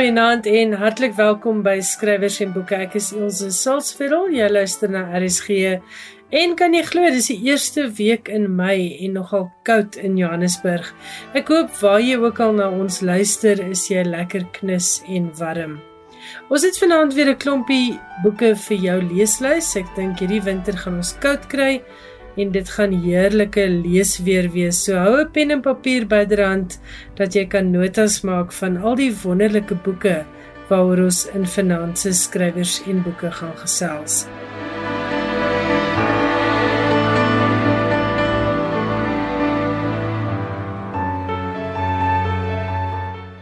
Goeienaand en hartlik welkom by Skrywers en Boeke. Ek is Elsje Salzveld. Jy luister na RSG. En kan jy glo dis die eerste week in Mei en nogal koud in Johannesburg. Ek hoop waar jy ook al na ons luister, is jy lekker knus en warm. Ons het vanaand weer 'n klompie boeke vir jou leeslys. Ek dink hierdie winter gaan ons koud kry en dit gaan heerlike leesweer wees. So hou 'n pen en papier byderhand dat jy kan notas maak van al die wonderlike boeke waaroor ons in finansies skrywers en boeke gaan gesels.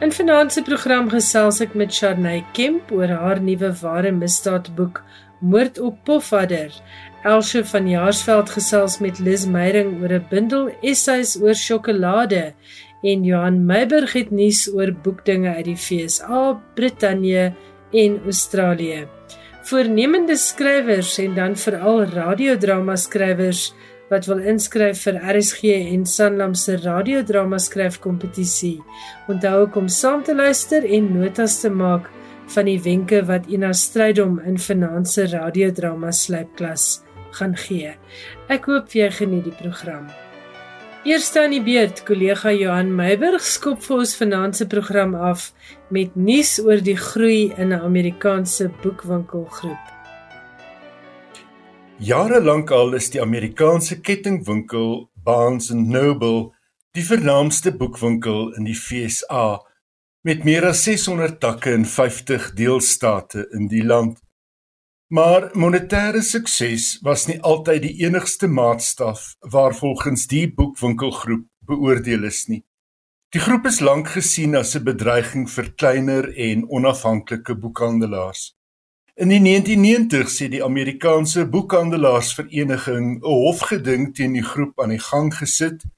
In finansiese program gesels ek met Sharnay Kemp oor haar nuwe ware misdaadboek Moord op Pofadder. Elsje van Jaarsveld gesels met Liz Meyering oor 'n bundel essays oor sjokolade en Johan Meiburg het nuus oor boekdinge uit die FSA, Brittanje en Australië. Voornemende skrywers en dan veral radiodrama skrywers wat wil inskryf vir RSG en Sanlam se radiodrama skryfkompetisie. Onthou om saam te luister en notas te maak van die wenke wat Ina Strydom in Finanse radiodrama slypklas gaan gee. Ek hoop jy geniet die program. Eerste aan die beurt, kollega Johan Meiburg skop vir ons finansiëre program af met nuus oor die groei in 'n Amerikaanse boekwinkelgroep. Jare lank al is die Amerikaanse kettingwinkel Barnes & Noble die vernaamste boekwinkel in die FSA met meer as 600 takke in 50 deelstate in die land. Maar monetêre sukses was nie altyd die enigste maatstaf waarvolgens die boekwinkelgroep beoordeel is nie. Die groep is lank gesien as 'n bedreiging vir kleiner en onafhanklike boekhandelaars. In die 1990s het die Amerikaanse Boekhandelaarsvereniging 'n hofgeding teen die groep aan die gang gesit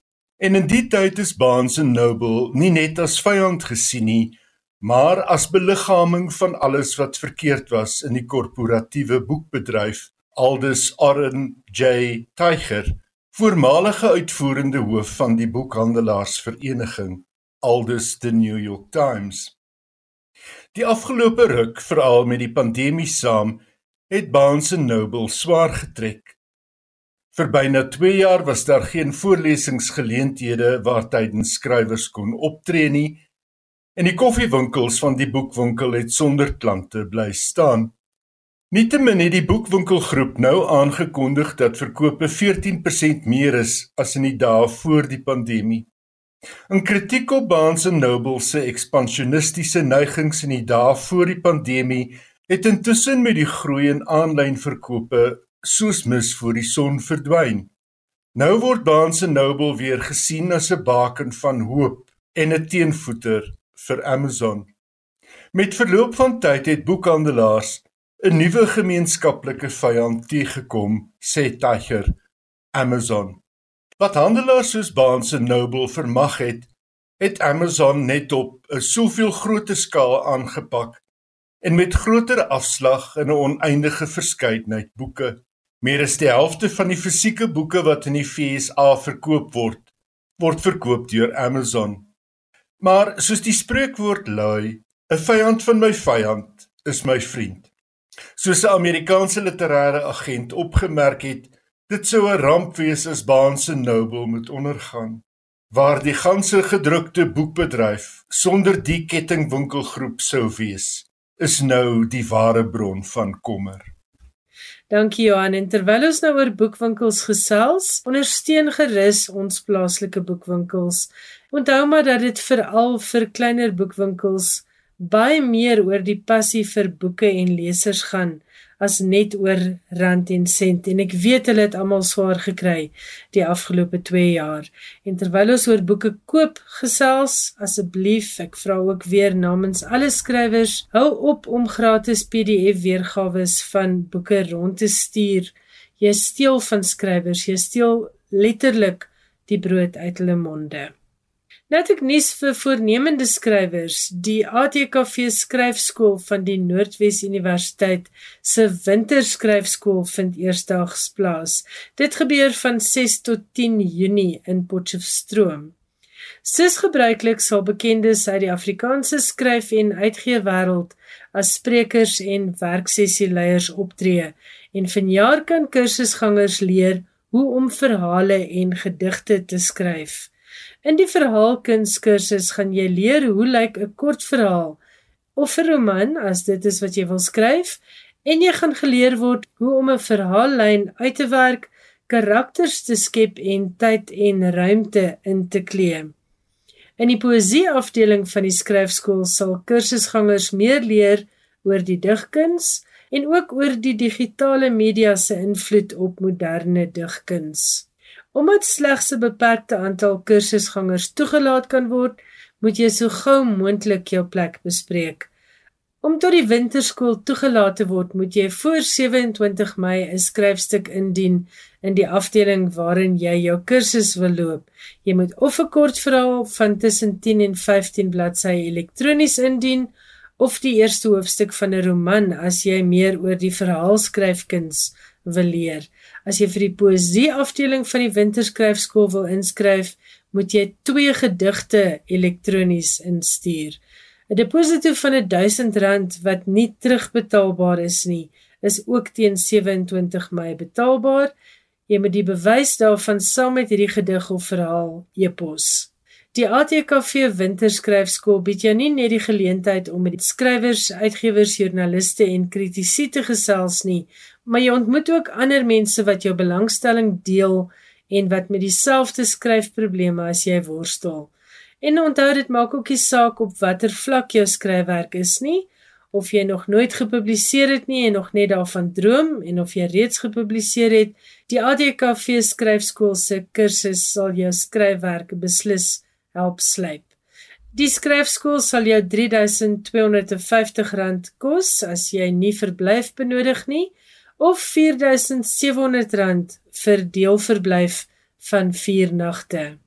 en in die tyd is Barnes & Noble nie net as vyand gesien nie, maar as beliggaaming van alles wat verkeerd was in die korporatiewe boekbedryf aldus Aaron J. Tiger voormalige uitvoerende hoof van die boekhandelaarsvereniging aldus the New York Times. Die afgelope ruk veral met die pandemie saam het Barnes & Noble swaar getrek vir byna 2 jaar was daar geen voorlesingsgeleenthede waar tydens skrywers kon optree nie En die koffiewinkels van die boekwinkel het sonder klante bly staan. Nietemin het die boekwinkelgroep nou aangekondig dat verkope 14% meer is as in die dae voor die pandemie. In kritiek op Barnes & Noble se ekspansionistiese neigings in die dae voor die pandemie, het intussen met die groei in aanlyn verkope soos mis voor die son verdwyn. Nou word Barnes & Noble weer gesien as 'n baken van hoop en 'n teenvoeter vir Amazon. Met verloop van tyd het boekhandelaars 'n nuwe gemeenskaplike vyand teëgekom, sê Tiger, Amazon. Wat handelaars soos Barnes & Noble vermag het, het Amazon net op 'n soveel groter skaal aangepak en met groter afslag in 'n oneindige verskeidenheid boeke. Meer as die helfte van die fisieke boeke wat in die FSA verkoop word, word verkoop deur Amazon. Maar soos die spreekwoord lui, 'n vyand van my vyand is my vriend. Soos 'n Amerikaanse literêre agent opgemerk het, dit sou 'n ramp wees as Barnes & Noble moet ondergaan, waar die ganse gedrukte boekbedryf sonder die kettingwinkelgroep sou wees, is nou die ware bron van kommer. Dankie Johan. En terwyl ons nou oor boekwinkels gesels, ondersteun gerus ons plaaslike boekwinkels. Onthou maar dat dit veral vir kleiner boekwinkels baie meer oor die passie vir boeke en lesers gaan as net oor rand en sent en ek weet hulle het almal swaar gekry die afgelope 2 jaar. En terwyl ons oor boeke koop gesels, asseblief, ek vra ook weer namens alle skrywers, hou op om gratis PDF weergawe van boeke rond te stuur. Jy steel van skrywers, jy steel letterlik die brood uit hulle monde. Net ek nuus vir voornemende skrywers. Die ATKV skryfskool van die Noordwes Universiteit se winterskryfskool vind eersdaags plaas. Dit gebeur van 6 tot 10 Junie in Potchefstroom. Soos gebruiklik sal bekendes uit die Afrikaanse skryf- en uitgeewêreld as sprekers en werksessieleiers optree en vanjaar kan kursusgangers leer hoe om verhale en gedigte te skryf. In die verhaalkunskursus gaan jy leer hoe lyk 'n kort verhaal of 'n roman as dit is wat jy wil skryf en jy gaan geleer word hoe om 'n verhaallyn uit te werk, karakters te skep en tyd en ruimte in te kleem. In die poësie afdeling van die skryfskool sal kursusgangers meer leer oor die digkuns en ook oor die digitale media se invloed op moderne digkuns. Omdat slegs 'n beperkte aantal kursusgangers toegelaat kan word, moet jy so gou moontlik jou plek bespreek. Om tot die winterskool toegelaat te word, moet jy voor 27 Mei 'n skryfstuk indien in die afdeling waarin jy jou kursus wil loop. Jy moet of 'n kort verhaal van tussen 10 en 15 bladsye elektronies indien of die eerste hoofstuk van 'n roman as jy meer oor die verhaalskryfkuns wil leer. As jy vir die poësie afdeling van die winterskryfskool wil inskryf, moet jy twee gedigte elektronies instuur. 'n Deposito van R1000 wat nie terugbetaalbaar is nie, is ook teen 27 Mei betaalbaar Jy moet die bewys daarvan saam met hierdie gedig of verhaal e-pos. Die ATKV Winterskryfskool bied jou nie net die geleentheid om met skrywers, uitgewers, joernaliste en kritici te gesels nie, maar jy ontmoet ook ander mense wat jou belangstelling deel en wat met dieselfde skryfprobleme as jy worstel. En onthou dit maak ook nie saak op watter vlak jou skryfwerk is nie, of jy nog nooit gepubliseer het nie en nog net daarvan droom en of jy reeds gepubliseer het, die ADKV skryfskool se kursus sal jou skryfwerk beslis help slyp. Die skryfskool sal jou R3250 kos as jy nie verblyf benodig nie of R4700 vir deelverblyf van 4 nagte.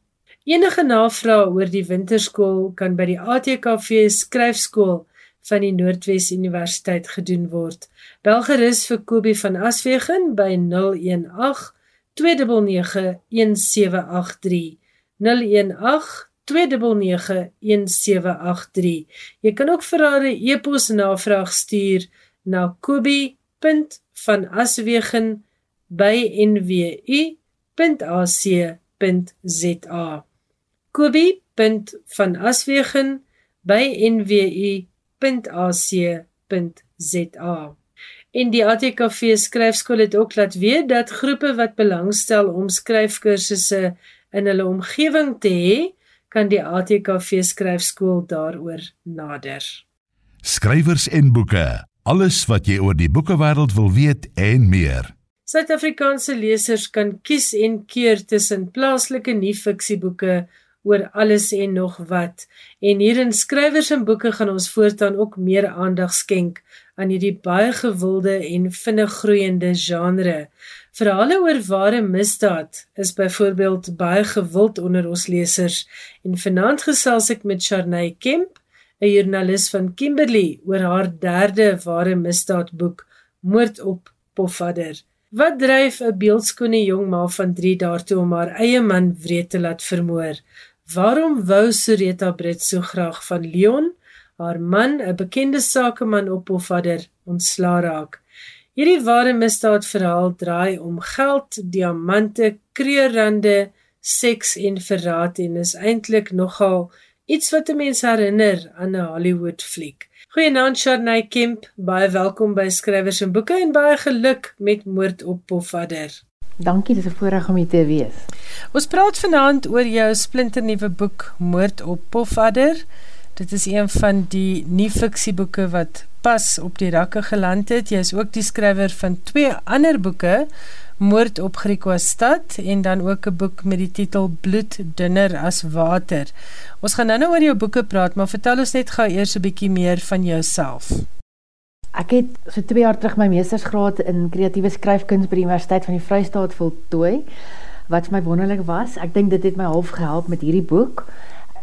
Enige navrae oor die winterskool kan by die ATKV skryfskool van die Noordwes Universiteit gedoen word. Bel gerus vir Kobie van Aswegen by 018 299 1783. 018 2991783. Jy kan ook vir haar 'n e-pos navraag stuur na kobie.vanaswegen@nwu.ac.za. kobie.vanaswegen@nwu www.ac.za. En die ATKV skryfskool het ook laat weet dat groepe wat belangstel om skryfkursusse in hulle omgewing te hê, kan die ATKV skryfskool daaroor nader. Skrywers en boeke, alles wat jy oor die boekewêreld wil weet en meer. Suid-Afrikaanse lesers kan kies en keur tussen plaaslike nuus-fiksieboeke oor alles en nog wat. En hier in skrywers en boeke gaan ons voortaan ook meer aandag skenk aan hierdie baie gewilde en vinnig groeiende genre. Verhale oor ware misdaad is byvoorbeeld baie gewild onder ons lesers en vanaand gesels ek met Sharnay Kemp, 'n joernalis van Kimberley oor haar derde ware misdaadboek Moord op Pofadder. Wat dryf 'n beeldskoene jong ma van 3 daartoe om haar eie man wreed te laat vermoor? Waarom wou Soreta Brett so graag van Leon, haar man, 'n bekende sakeman op Pofadder, ontsla raak? Hierdie ware misdaadverhaal draai om geld, diamante, kreurrande, seks en verraad en is eintlik nogal iets wat 'n mens herinner aan 'n Hollywood fliek. Goeienaand Sharnay Kemp, baie welkom by Skrywers en Boeke en baie geluk met Moord op Pofadder. Dankie, dis 'n voorreg om hier te wees. Ons praat vanaand oor jou splinternuwe boek Moord op Pofadder. Dit is een van die nie-fiksieboeke wat pas op die rakke geland het. Jy is ook die skrywer van twee ander boeke, Moord op Griquastad en dan ook 'n boek met die titel Bloed dunner as water. Ons gaan nou-nou oor jou boeke praat, maar vertel ons net gou eers 'n bietjie meer van jouself. Ek het so 2 jaar terug my meestersgraad in kreatiewe skryfkuns by die Universiteit van die Vrystaat voltooi wat my wonderlik was. Ek dink dit het my half gehelp met hierdie boek.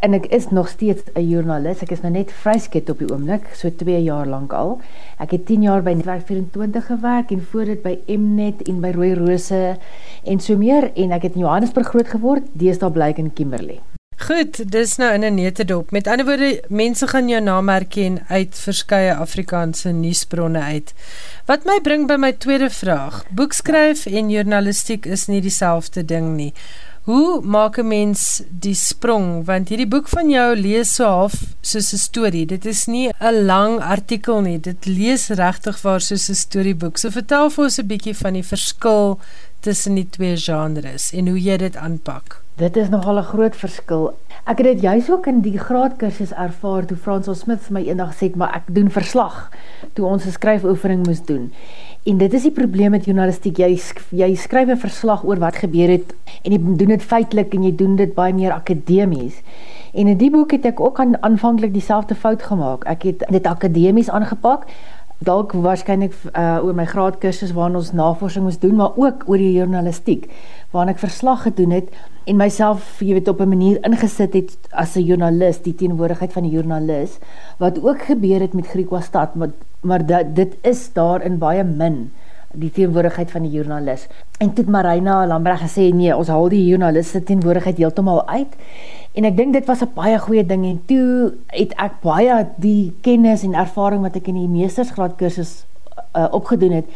En ek is nog steeds 'n joernalis. Ek is nou net vryskut op die oomblik, so 2 jaar lank al. Ek het 10 jaar by Netwerk 24 gewerk en voor dit by Mnet en by Rooi Rose en so meer en ek het in Johannesburg groot geword, deesdae bly ek in Kimberley. Goed, dis nou in 'n netedop. Met ander woorde, mense gaan jou naam herken uit verskeie Afrikaanse nuusbronne uit. Wat my bring by my tweede vraag. Boekskryf en journalistiek is nie dieselfde ding nie. Hoe maak 'n mens die sprong want hierdie boek van jou lees so half soos 'n storie. Dit is nie 'n lang artikel nie. Dit lees regtig waar soos 'n storieboek. So vertel vir ons 'n bietjie van die verskil tussen die twee genres en hoe jy dit aanpak. Dit is nogal 'n groot verskil. Ek het dit juis ook in die graadkursus ervaar toe Fransoy Smith my eendag sê, "Maar ek doen verslag." Toe ons 'n skryfoefening moes doen. En dit is die probleem met journalistiek. Jy jy skryf 'n verslag oor wat gebeur het en jy doen dit feitelik en jy doen dit baie meer akademies. En in die boek het ek ook aan aanvanklik dieselfde fout gemaak. Ek het dit akademies aangepak dalk waarskynlik uh, oor my graadkursus waarin ons navorsing moes doen, maar ook oor die journalistiek waarin ek verslag gedoen het en myself, jy weet, op 'n manier ingesit het as 'n joernalis, die teenwoordigheid van die joernalis wat ook gebeur het met Griekwastad, maar maar dat dit is daar in baie min die teenwoordigheid van die joernalis. En toe Marina Lambreg gesê nee, ons haal die joernaliste teenwoordigheid heeltemal uit. En ek dink dit was 'n baie goeie ding en toe het ek baie die kennis en ervaring wat ek in die meestersgraad kursus uh, opgedoen het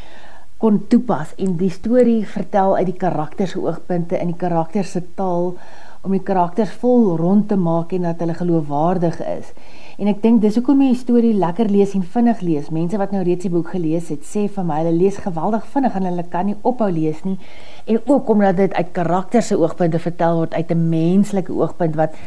kon toepas en die storie vertel uit die karakters se oogpunte in die karakters se taal om die karakters vol rond te maak en dat hulle geloofwaardig is. En ek dink dis hoekom jy storie lekker lees en vinnig lees. Mense wat nou reeds die boek gelees het, sê vir my hulle lees geweldig vinnig en hulle kan nie ophou lees nie. En ook omdat dit uit karakters se oogpunte vertel word uit 'n menslike oogpunt wat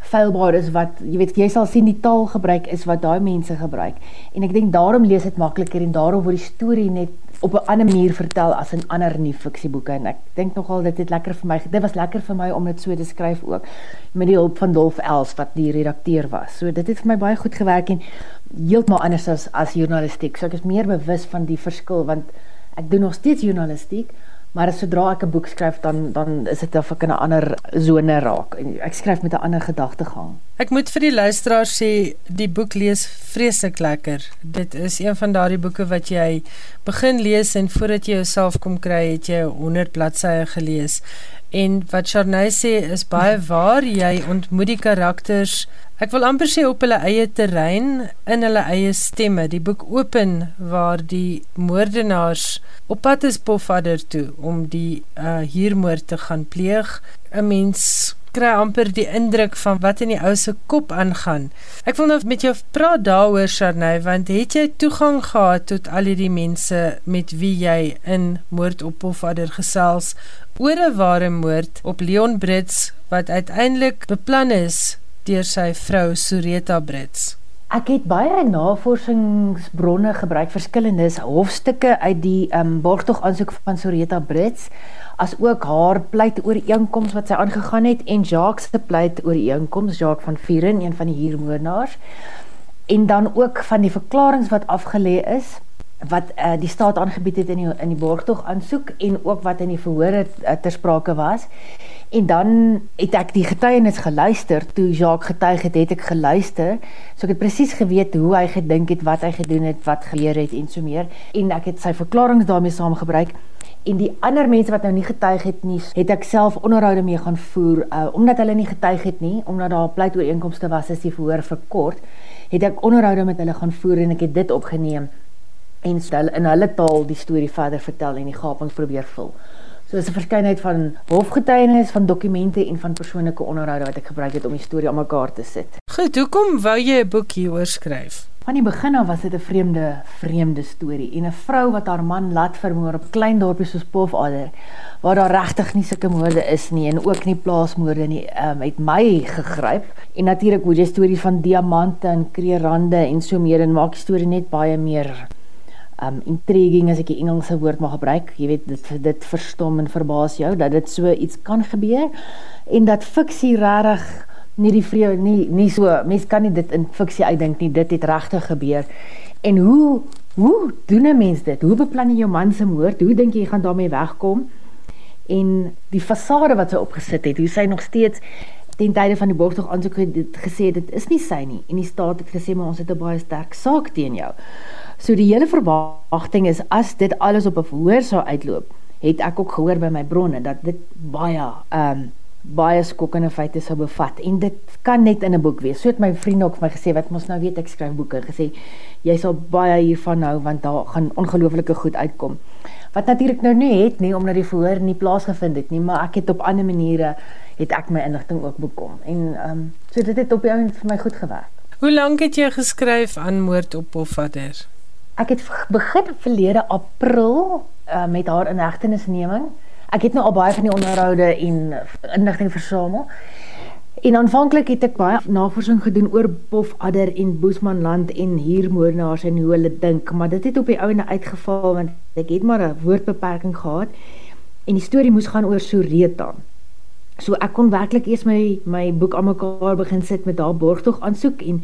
feilbaar is wat jy weet jy sal sien die taal gebruik is wat daai mense gebruik. En ek dink daarom lees dit makliker en daarom word die storie net op 'n ander manier vertel as in ander nie fiksieboeke en ek dink nogal dit het lekker vir my dit was lekker vir my om dit so te skryf ook met die hulp van Dolf Els wat die redakteur was. So dit het vir my baie goed gewerk en heeltemal anders as as journalistiek. So ek is meer bewus van die verskil want ek doen nog steeds journalistiek, Maar sodra ek 'n boek skryf dan dan is dit of ek in 'n ander sone raak. Ek skryf met 'n ander gedagtegang. Ek moet vir die luisteraars sê die boek lees vreeslik lekker. Dit is een van daardie boeke wat jy begin lees en voordat jy jouself kom kry, het jy 100 bladsye gelees. En wat Charney sê is baie waar. Jy ontmoet die karakters Ek wil amper sê op hulle eie terrein, in hulle eie stemme. Die boek open waar die moordenaars op pad is Pofadder toe om die uh, huurmoord te gaan pleeg. 'n Mens kry amper die indruk van wat in die ou se kop aangaan. Ek wil nou met jou praat daaroor Sharnay, want het jy toegang gehad tot al hierdie mense met wie jy in Moord op Pofadder gesels oor 'n ware moord op Leon Brits wat uiteindelik beplan is deur sy vrou Sureta Brits. Ek het baie navorsingsbronne gebruik, verskillende hofstukke uit die um, borgtog aansoek van Sureta Brits, as ook haar pleit oor inkomste wat sy aangegaan het en Jacques se pleit oor inkomste, Jacques van Vieren, een van die huurmoordenaars. En dan ook van die verklaringe wat afgelê is wat uh, die staat aangebied het in die in die borgtog aansoek en ook wat in die verhoor uh, ter sprake was. En dan het ek die getuienis geluister, toe Jacques getuig het, het ek geluister. So ek het presies geweet hoe hy gedink het, wat hy gedoen het, wat gebeur het en so meer. En ek het sy verklaringe daarmee saamgebruik. En die ander mense wat nou nie getuig het nie, het ek self onderhoude mee gaan voer uh, omdat hulle nie getuig het nie, omdat daar pleitooreenkomste was as die verhoor verkort, het ek onderhoude met hulle gaan voer en ek het dit opgeneem en stel in hulle taal die storie verder vertel en die gapings probeer vul. So is 'n verskeidenheid van hofgetuienis, van dokumente en van persoonlike onderhoude wat ek gebruik het om die storie aan mekaar te sit. Goed, hoekom wou jy 'n boek hieroor skryf? Van die begin af was dit 'n vreemde, vreemde storie en 'n vrou wat haar man laat vermoor op klein dorpies soos Pofadder waar daar regtig nie sulke moorde is nie en ook nie plaasmoorde nie, um, het my gegryp. En natuurlik hoe jy stories van diamante en kreerande en so meer en maak die storie net baie meer um intriguing as ek die Engelse woord mag gebruik. Jy weet dit dit verstom en verbaas jou dat dit so iets kan gebeur en dat fiksie regtig nie die vrede nie nie so mense kan nie dit in fiksie uitdink nie. Dit het regtig gebeur. En hoe hoe doen 'n mens dit? Hoe beplan jy jou man se moord? Hoe dink jy jy gaan daarmee wegkom? En die fasade wat sy opgesit het, hoe sy nog steeds ten tye van die borgtog aansoek gesê dit is nie sy nie en die staat het gesê maar ons het 'n baie sterk saak teen jou. So die hele verwagting is as dit alles op 'n verhoor sou uitloop, het ek ook gehoor by my bronne dat dit baie ehm um, baie skokkende feite sou bevat en dit kan net in 'n boek wees. So het my vriende ook vir my gesê wat mos nou weet ek skryf boeke gesê jy sal baie hiervan hou want daar gaan ongelooflike goed uitkom. Wat natuurlik nou nie het nie omdat die verhoor nie plaasgevind het nie, maar ek het op ander maniere het ek my inligting ook bekom en ehm um, so dit het op die ou vir my goed gewerk. Hoe lank het jy geskryf aan moord op Pofadder? Ek het begin verlede April uh, met haar inhegtenisneming ek het nou al baie van die onderhoude en inligting versamel. En aanvanklik het ek baie navorsing gedoen oor pofadder en boesmanland en huurmoordenaars en hoe hulle dink, maar dit het op die ouene uitgeval want ek het maar 'n woordbeperking gehad en die storie moes gaan oor Soreta. So ek kon werklik eers my my boek aan mekaar begin sit met daardie borgtog aansoek en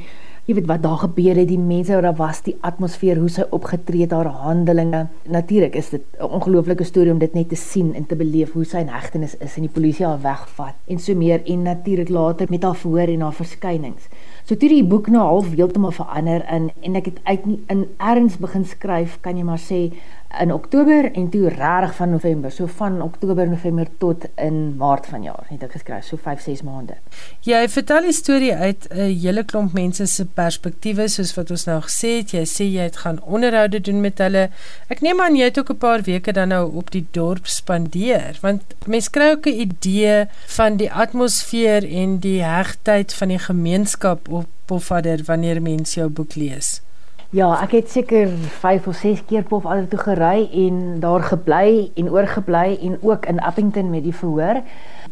jy weet wat daar gebeur het, die mense wat daar was, die atmosfeer, hoe sy opgetree het, haar handelinge. Natuurlik is dit 'n ongelooflike storie om dit net te sien en te beleef hoe sy in hegtenis is en die polisie haar wegvat en so meer en natuurlik later met haar verhoor en haar verskynings. So toe die boek nou half heeltemal verander in en ek het uit in erns begin skryf, kan jy maar sê in Oktober en toe regtig van November. So van Oktober November tot in Maart vanjaar het ek geskryf, so 5 6 maande. Jy vertel die storie uit 'n hele klomp mense se perspektiewe soos wat ons nou gesê het. Jy sê jy het gaan onderhoude doen met hulle. Ek neem aan jy het ook 'n paar weke dan nou op die dorp spandeer want mense kry ook 'n idee van die atmosfeer en die hegtheid van die gemeenskap op Pofadder wanneer mense jou boek lees. Ja, ek het seker 5 of 6 keer Pof al toe gery en daar gebly en oorgebly en ook in Appington met die verhoor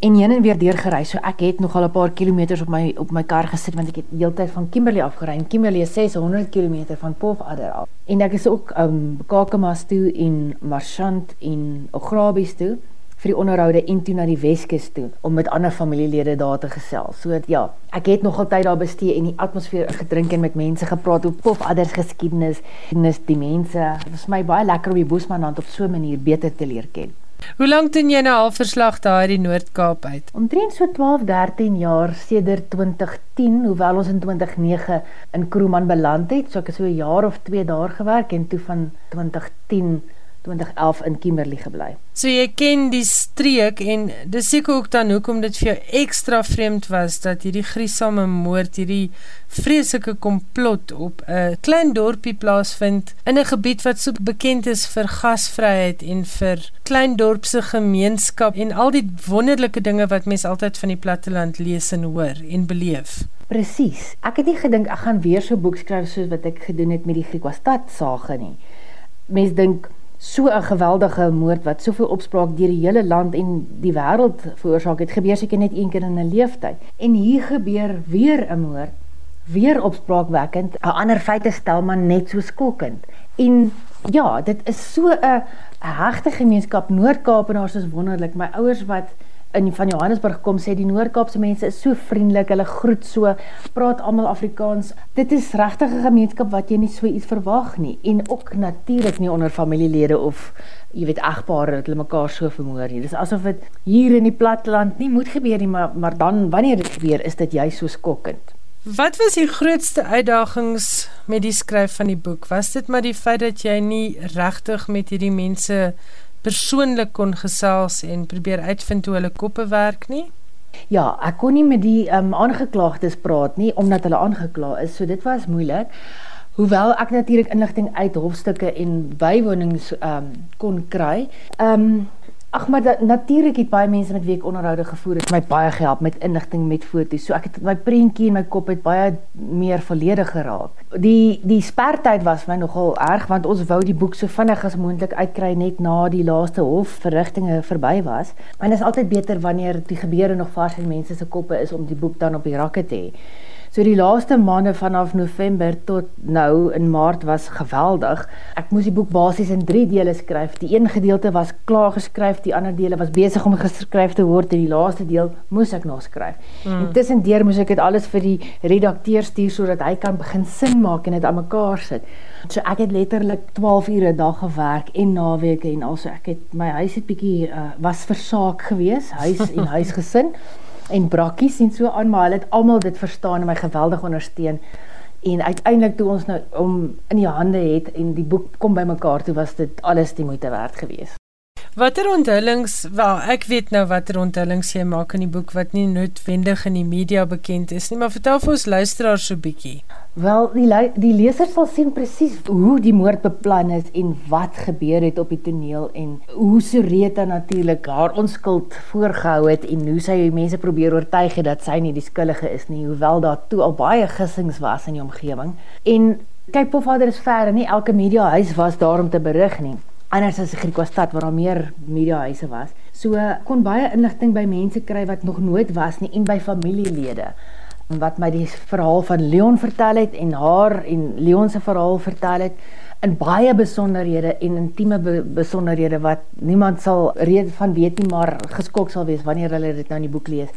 en heen en weer deur gery. So ek het nogal 'n paar kilometers op my op my kar gesit want ek het heeltyd van Kimberley af gery. Kimberley is 600 km van Pof Adder af. En ek is ook um Kakamas toe en Marchant en Ograbies toe vir die onderhoude en toe na die Weskus toe om met ander familielede daar te gesels. So ja, ek het nog altyd daar bestee en die atmosfeer gedrink en met mense gepraat oor pop adders geskiedenis en dis die mense. Dit was my baie lekker om die Bosmanland op so 'n manier beter te leer ken. Hoe lank doen jy nou al verslag daar uit die Noord-Kaap uit? Omtrent so 12, 13 jaar sedert 2010, hoewel ons in 2009 in Kroeman beland het, so ek het so 'n jaar of 2 daar gewerk en toe van 2010 2011 in Kimberley gebly. So jy ken die streek en dis seker ook dan hoekom dit vir jou ekstra vreemd was dat hierdie griesame moord, hierdie vreeslike komplot op 'n klein dorpie plaasvind in 'n gebied wat so bekend is vir gasvryheid en vir klein dorpse gemeenskap en al die wonderlike dinge wat mense altyd van die platteland lees en hoor en beleef. Presies. Ek het nie gedink ek gaan weer so 'n boek skryf soos wat ek gedoen het met die Griekwastad sage nie. Mense dink so 'n geweldige moord wat soveel opspraak deur die hele land en die wêreld veroorsaak het, gebeur seker net een keer in 'n lewenstyd. En hier gebeur weer 'n moord, weer opspraakwekkend, 'n ander feite stel maar net so skokkend. En ja, dit is so 'n hegte gemeenskap Noord-Kaapenaars is wonderlik. My ouers wat in van Johannesburg kom sê die Noord-Kaapse mense is so vriendelik, hulle groet so, praat almal Afrikaans. Dit is regtig 'n gemeenskap wat jy nie so iets verwag nie en ook natuurlik nie onder familielede of jy weet egpare dat hulle mekaar so vermoor nie. Dis asof dit hier in die platteland nie moet gebeur nie, maar maar dan wanneer dit gebeur, is dit jy so skokkend. Wat was die grootste uitdagings met die skryf van die boek? Was dit maar die feit dat jy nie regtig met hierdie mense persoonlik kon gesels en probeer uitvind hoe hulle koppe werk nie? Ja, ek kon nie met die um, aangeklaagdes praat nie omdat hulle aangekla is, so dit was moeilik. Hoewel ek natuurlik inligting uit hofstukke en bywonings um, kon kry. Ehm um, Ag maar natuurlik het baie mense met wie ek onderhoude gevoer het my baie gehelp met inligting met foto's. So ek het my prentjie in my kop het baie meer volledig geraak. Die die spertyd was my nogal erg want ons wou die boek so vinnig as moontlik uitkry net na die laaste hofverrigtinge verby was. Maar dit is altyd beter wanneer die gebeure nog vars in mense se koppe is om die boek dan op die rakke te hê. So die laaste maande vanaf November tot nou in Maart was geweldig. Ek moes die boek basies in 3 dele skryf. Die een gedeelte was klaar geskryf, die ander dele was besig om geskryf te word en die laaste deel moes ek nog skryf. Hmm. Intussen deur moes ek dit alles vir die redakteur stuur sodat hy kan begin sin maak en dit aan mekaar sit. So ek het letterlik 12 ure 'n dag gewerk en naweke en also ek het my huis het bietjie uh, was versaak geweest, huis en huisgesin en brakkies en so aan, maar hulle het almal dit verstaan en my geweldig ondersteun. En uiteindelik toe ons nou om in die hande het en die boek kom bymekaar toe was dit alles die moeite werd geweest. Watter onthullings, wel ek weet nou watter onthullings jy maak in die boek wat nie noodwendig in die media bekend is nie, maar vertel vir ons luisteraars so bietjie. Wel, die die leser sal sien presies hoe die moord beplan is en wat gebeur het op die toneel en hoe Soreta natuurlik haar onskuld voorgehou het en hoe sy mense probeer oortuig het dat sy nie die skuldige is nie, hoewel daar toe al baie gissings was in die omgewing. En kyk, Pofvader is ver en nie elke media huis was daar om te berig nie. Anders as Griekostad waar daar meer media huise was. So kon baie inligting by mense kry wat nog nooit was nie en by familielede wat my die verhaal van Leon vertel het en haar en Leon se verhaal vertel het in baie besonderhede en intieme be besonderhede wat niemand sal reeds van weet nie maar geskok sal wees wanneer hulle dit nou in die boek lees.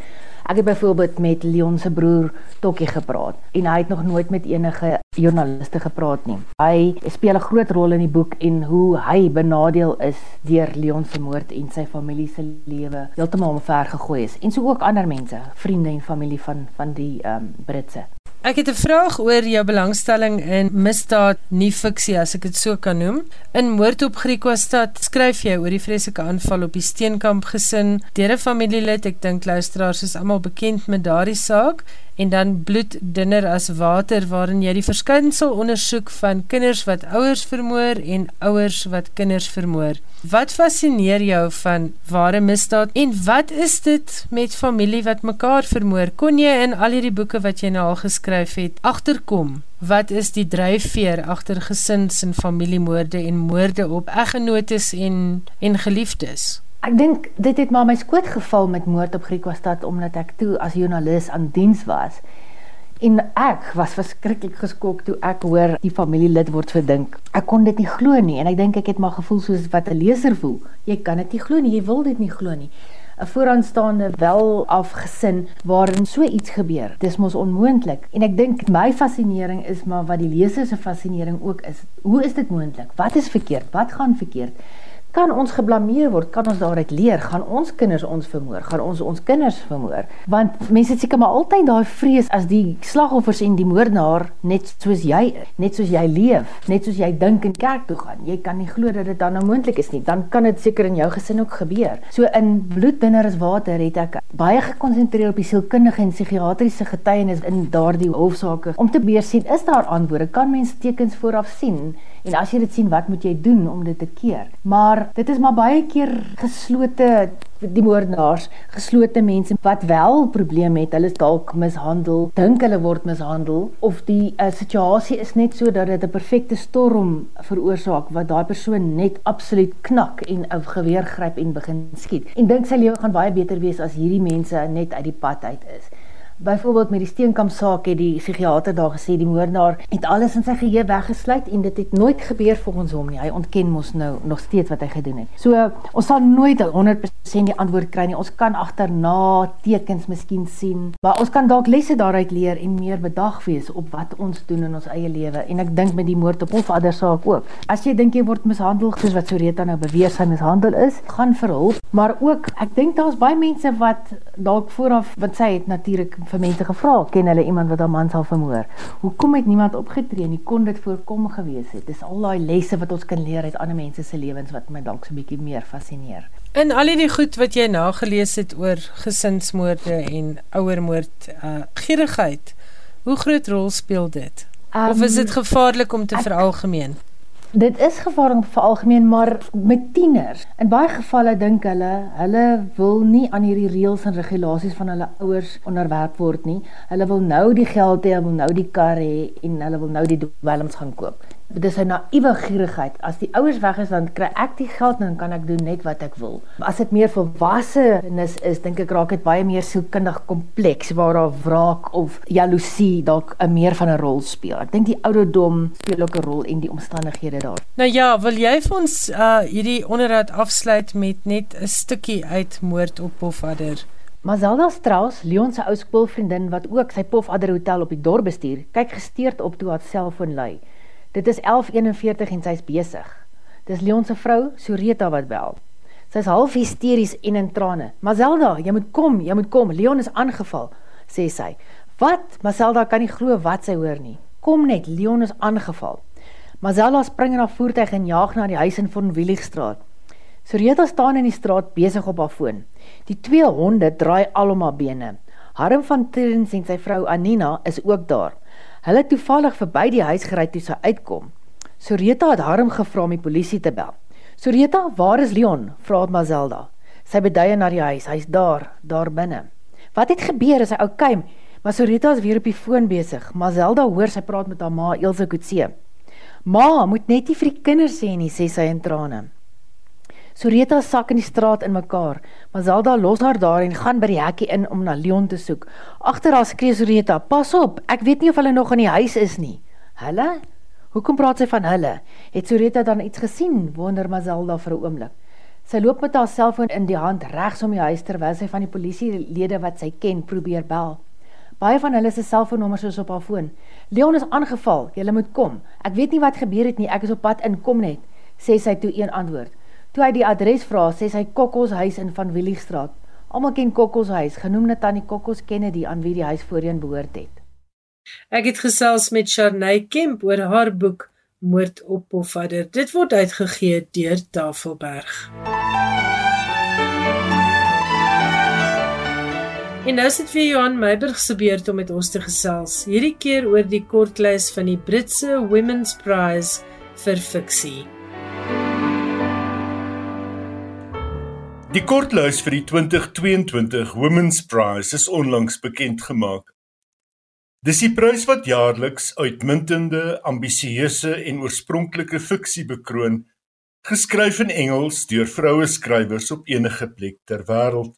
Ek het byvoorbeeld met Leon se broer Tokkie gepraat en hy het nog nooit met enige joernaliste gepraat nie. Hy speel 'n groot rol in die boek en hoe hy benadeel is deur Leon se moord en sy familie se lewe heeltemal omver gegooi is en so ook ander mense, vriende en familie van van die um, Britse. Ek het 'n vraag oor jou belangstelling in misdaad, nie fiksie as ek dit so kan noem. In Moord op Griquastad skryf jy oor die vreeslike aanval op die Steenkamp gesin deur 'n familielid. Ek dink luisteraars is almal bekend met daardie saak en dan bloed dunner as water waarin jy die verskynsel ondersoek van kinders wat ouers vermoor en ouers wat kinders vermoor. Wat fascineer jou van ware misdaad en wat is dit met familie wat mekaar vermoor? Kon jy in al hierdie boeke wat jy nou al geskryf het agterkom? Wat is die dryfveer agter gesins en familiemoorde en moorde op eggenotes en en geliefdes? Ek dink dit het maar my skoot geval met moord op Griquastad omdat ek toe as joernalis aan diens was. En ek was verskriklik geskok toe ek hoor die familielid word verdink. Ek kon dit nie glo nie en ek dink ek het maar gevoel soos wat 'n leser voel. Jy kan dit nie glo nie, jy wil dit nie glo nie. 'n Vooraanstaande wel afgesin waarin so iets gebeur. Dis mos onmoontlik. En ek dink my fascinering is maar wat die leser se fascinering ook is. Hoe is dit moontlik? Wat is verkeerd? Wat gaan verkeerd? Kan ons geblameer word, kan ons daaruit leer, gaan ons kinders ons vermoor, gaan ons ons kinders vermoor. Want mense het seker maar altyd daai vrees as die slagoffers en die moordenaar net soos jy, net soos jy leef, net soos jy dink in kerk toe gaan. Jy kan nie glo dat dit dan nou moontlik is nie. Dan kan dit seker in jou gesin ook gebeur. So in bloeddunner as water het ek baie gekonsentreer op die sielkundige en psigiatriese getuienis in daardie hofsaake om te beer sien is daar antwoorde, kan mense tekens vooraf sien? En as jy dit sien, wat moet jy doen om dit te keer? Maar dit is maar baie keer geslote die moordenaars, geslote mense wat wel probleme het, hulle is dalk mishandel, dink hulle word mishandel of die uh, situasie is net so dat dit 'n perfekte storm veroorsaak wat daai persoon net absoluut knak en 'n geweer gryp en begin skiet. En dink sy lewe gaan baie beter wees as hierdie mense net uit die pad uit is. Byvoorbeeld met die Steenkamp saak het die psigiater daar gesê die moordenaar het alles in sy geheue weggesluit en dit het nooit gebeur volgens hom nie. Hy ontken mos nou nog steeds wat hy gedoen het. So ons sal nooit 100% die antwoord kry nie. Ons kan agterna tekens miskien sien, maar ons kan dalk lesse daaruit leer en meer bedag wees op wat ons doen in ons eie lewe. En ek dink met die moord op Hofvader saak ook. As jy dink jy word mishandel, soos wat Soreta nou beweer sy mishandel is, gaan vir hulp, maar ook ek dink daar's baie mense wat dalk vooraf wat sê het natuurlik vir mense gevra, ken hulle iemand wat 'n man sal vermoor? Hoekom het niemand opgetree nie? Kon dit voorkom gewees het? Dis al daai lesse wat ons kan leer uit ander mense se lewens wat my dalk so 'n bietjie meer fascineer. In al die goed wat jy nagelees het oor gesinsmoorde en ouermoord, uh gierigheid. Hoe groot rol speel dit? Um, of is dit ehm, gevaarlik om te veralgemeen? Dit is gevaarlik vir algemeen, maar met tieners. In baie gevalle dink hulle, hulle wil nie aan hierdie reëls en regulasies van hulle ouers onderwerp word nie. Hulle wil nou die geld hê, hulle wil nou die kar hê en hulle wil nou die dwelms gaan koop dis 'n naïewe gierigheid. As die ouers weg is, dan kry ek die geld en dan kan ek doen net wat ek wil. As dit meer volwassenes is, dink ek raak dit baie meer sielkundig kompleks waar daar wraak of jaloesie dalk 'n meer van 'n rol speel. Ek dink die ouderdom speel ook 'n rol en die omstandighede daar. Nou ja, wil jy vir ons uh hierdie onderhoud afsluit met net 'n stukkie uit Moord op Pofadder? Mazelda Strauss, Leon se ou skoolvriendin wat ook sy Pofadder hotel op die dorp bestuur, kyk gesteerd op toe haar selfoon lui. Dit is 11:41 en sy's besig. Dis Leon se vrou, Soreta wat bel. Sy's half hysteries en in trane. "Mazelda, jy moet kom, jy moet kom. Leon is aangeval," sê sy. "Wat? Mazelda kan nie glo wat sy hoor nie. Kom net, Leon is aangeval." Mazelda spring in haar voertuig en jaag na die huis in Von Willigstraat. Soreta staan in die straat besig op haar foon. Die twee honde draai al om haar bene. Harm van Trins en sy vrou Anina is ook daar. Hulle het toevallig verby die huis gery toe sy uitkom. Soreta het Harm gevra om die polisie te bel. Soreta, waar is Leon? vra Mazelda. Sy beduie na die huis. Hy's daar, daar binne. Wat het gebeur? Is hy oukei? Okay? Maar Soreta is weer op die foon besig. Mazelda hoor sy praat met haar ma, Ilse Kutse. Ma, moet net nie vir die kinders sê nie, sê sy in trane. Soreta sak in die straat in mekaar, maar Zelda los haar daar en gaan by die hekkie in om na Leon te soek. Agter haar skree Soreta: "Pas op, ek weet nie of hulle nog in die huis is nie." "Hulle? Hoekom praat sy van hulle?" Het Soreta dan iets gesien? Wonder Mazelda vir 'n oomblik. Sy loop met haar selfoon in die hand regs om die huis terwyl sy van die polisielede wat sy ken probeer bel. Baie van hulle se selfoonnommers is op haar foon. Leon is aangeval. Jy moet kom. Ek weet nie wat gebeur het nie. Ek is op pad in. Kom net, sê sy toe een antwoord. Toe hy die adres vra, sê sy Kokkos huis in Van Williestraat. Almal ken Kokkos huis, genoem na tannie Kokkos Kennedy aan wie die huis voorheen behoort het. Ek het gesels met Sharnay Kemp oor haar boek Moord op Pofadder. Dit word uitgegee deur Tafelberg. En nou sit vir Johan Meiburg se beurt om met ons te gesels. Hierdie keer oor die kortlys van die Britse Women's Prize vir fiksie. Die kortlys vir die 2022 Women's Prize is onlangs bekend gemaak. Dis die prys wat jaarliks uitmuntende, ambisieuse en oorspronklike fiksie bekroon, geskryf in Engels deur vroue skrywers op enige plek ter wêreld.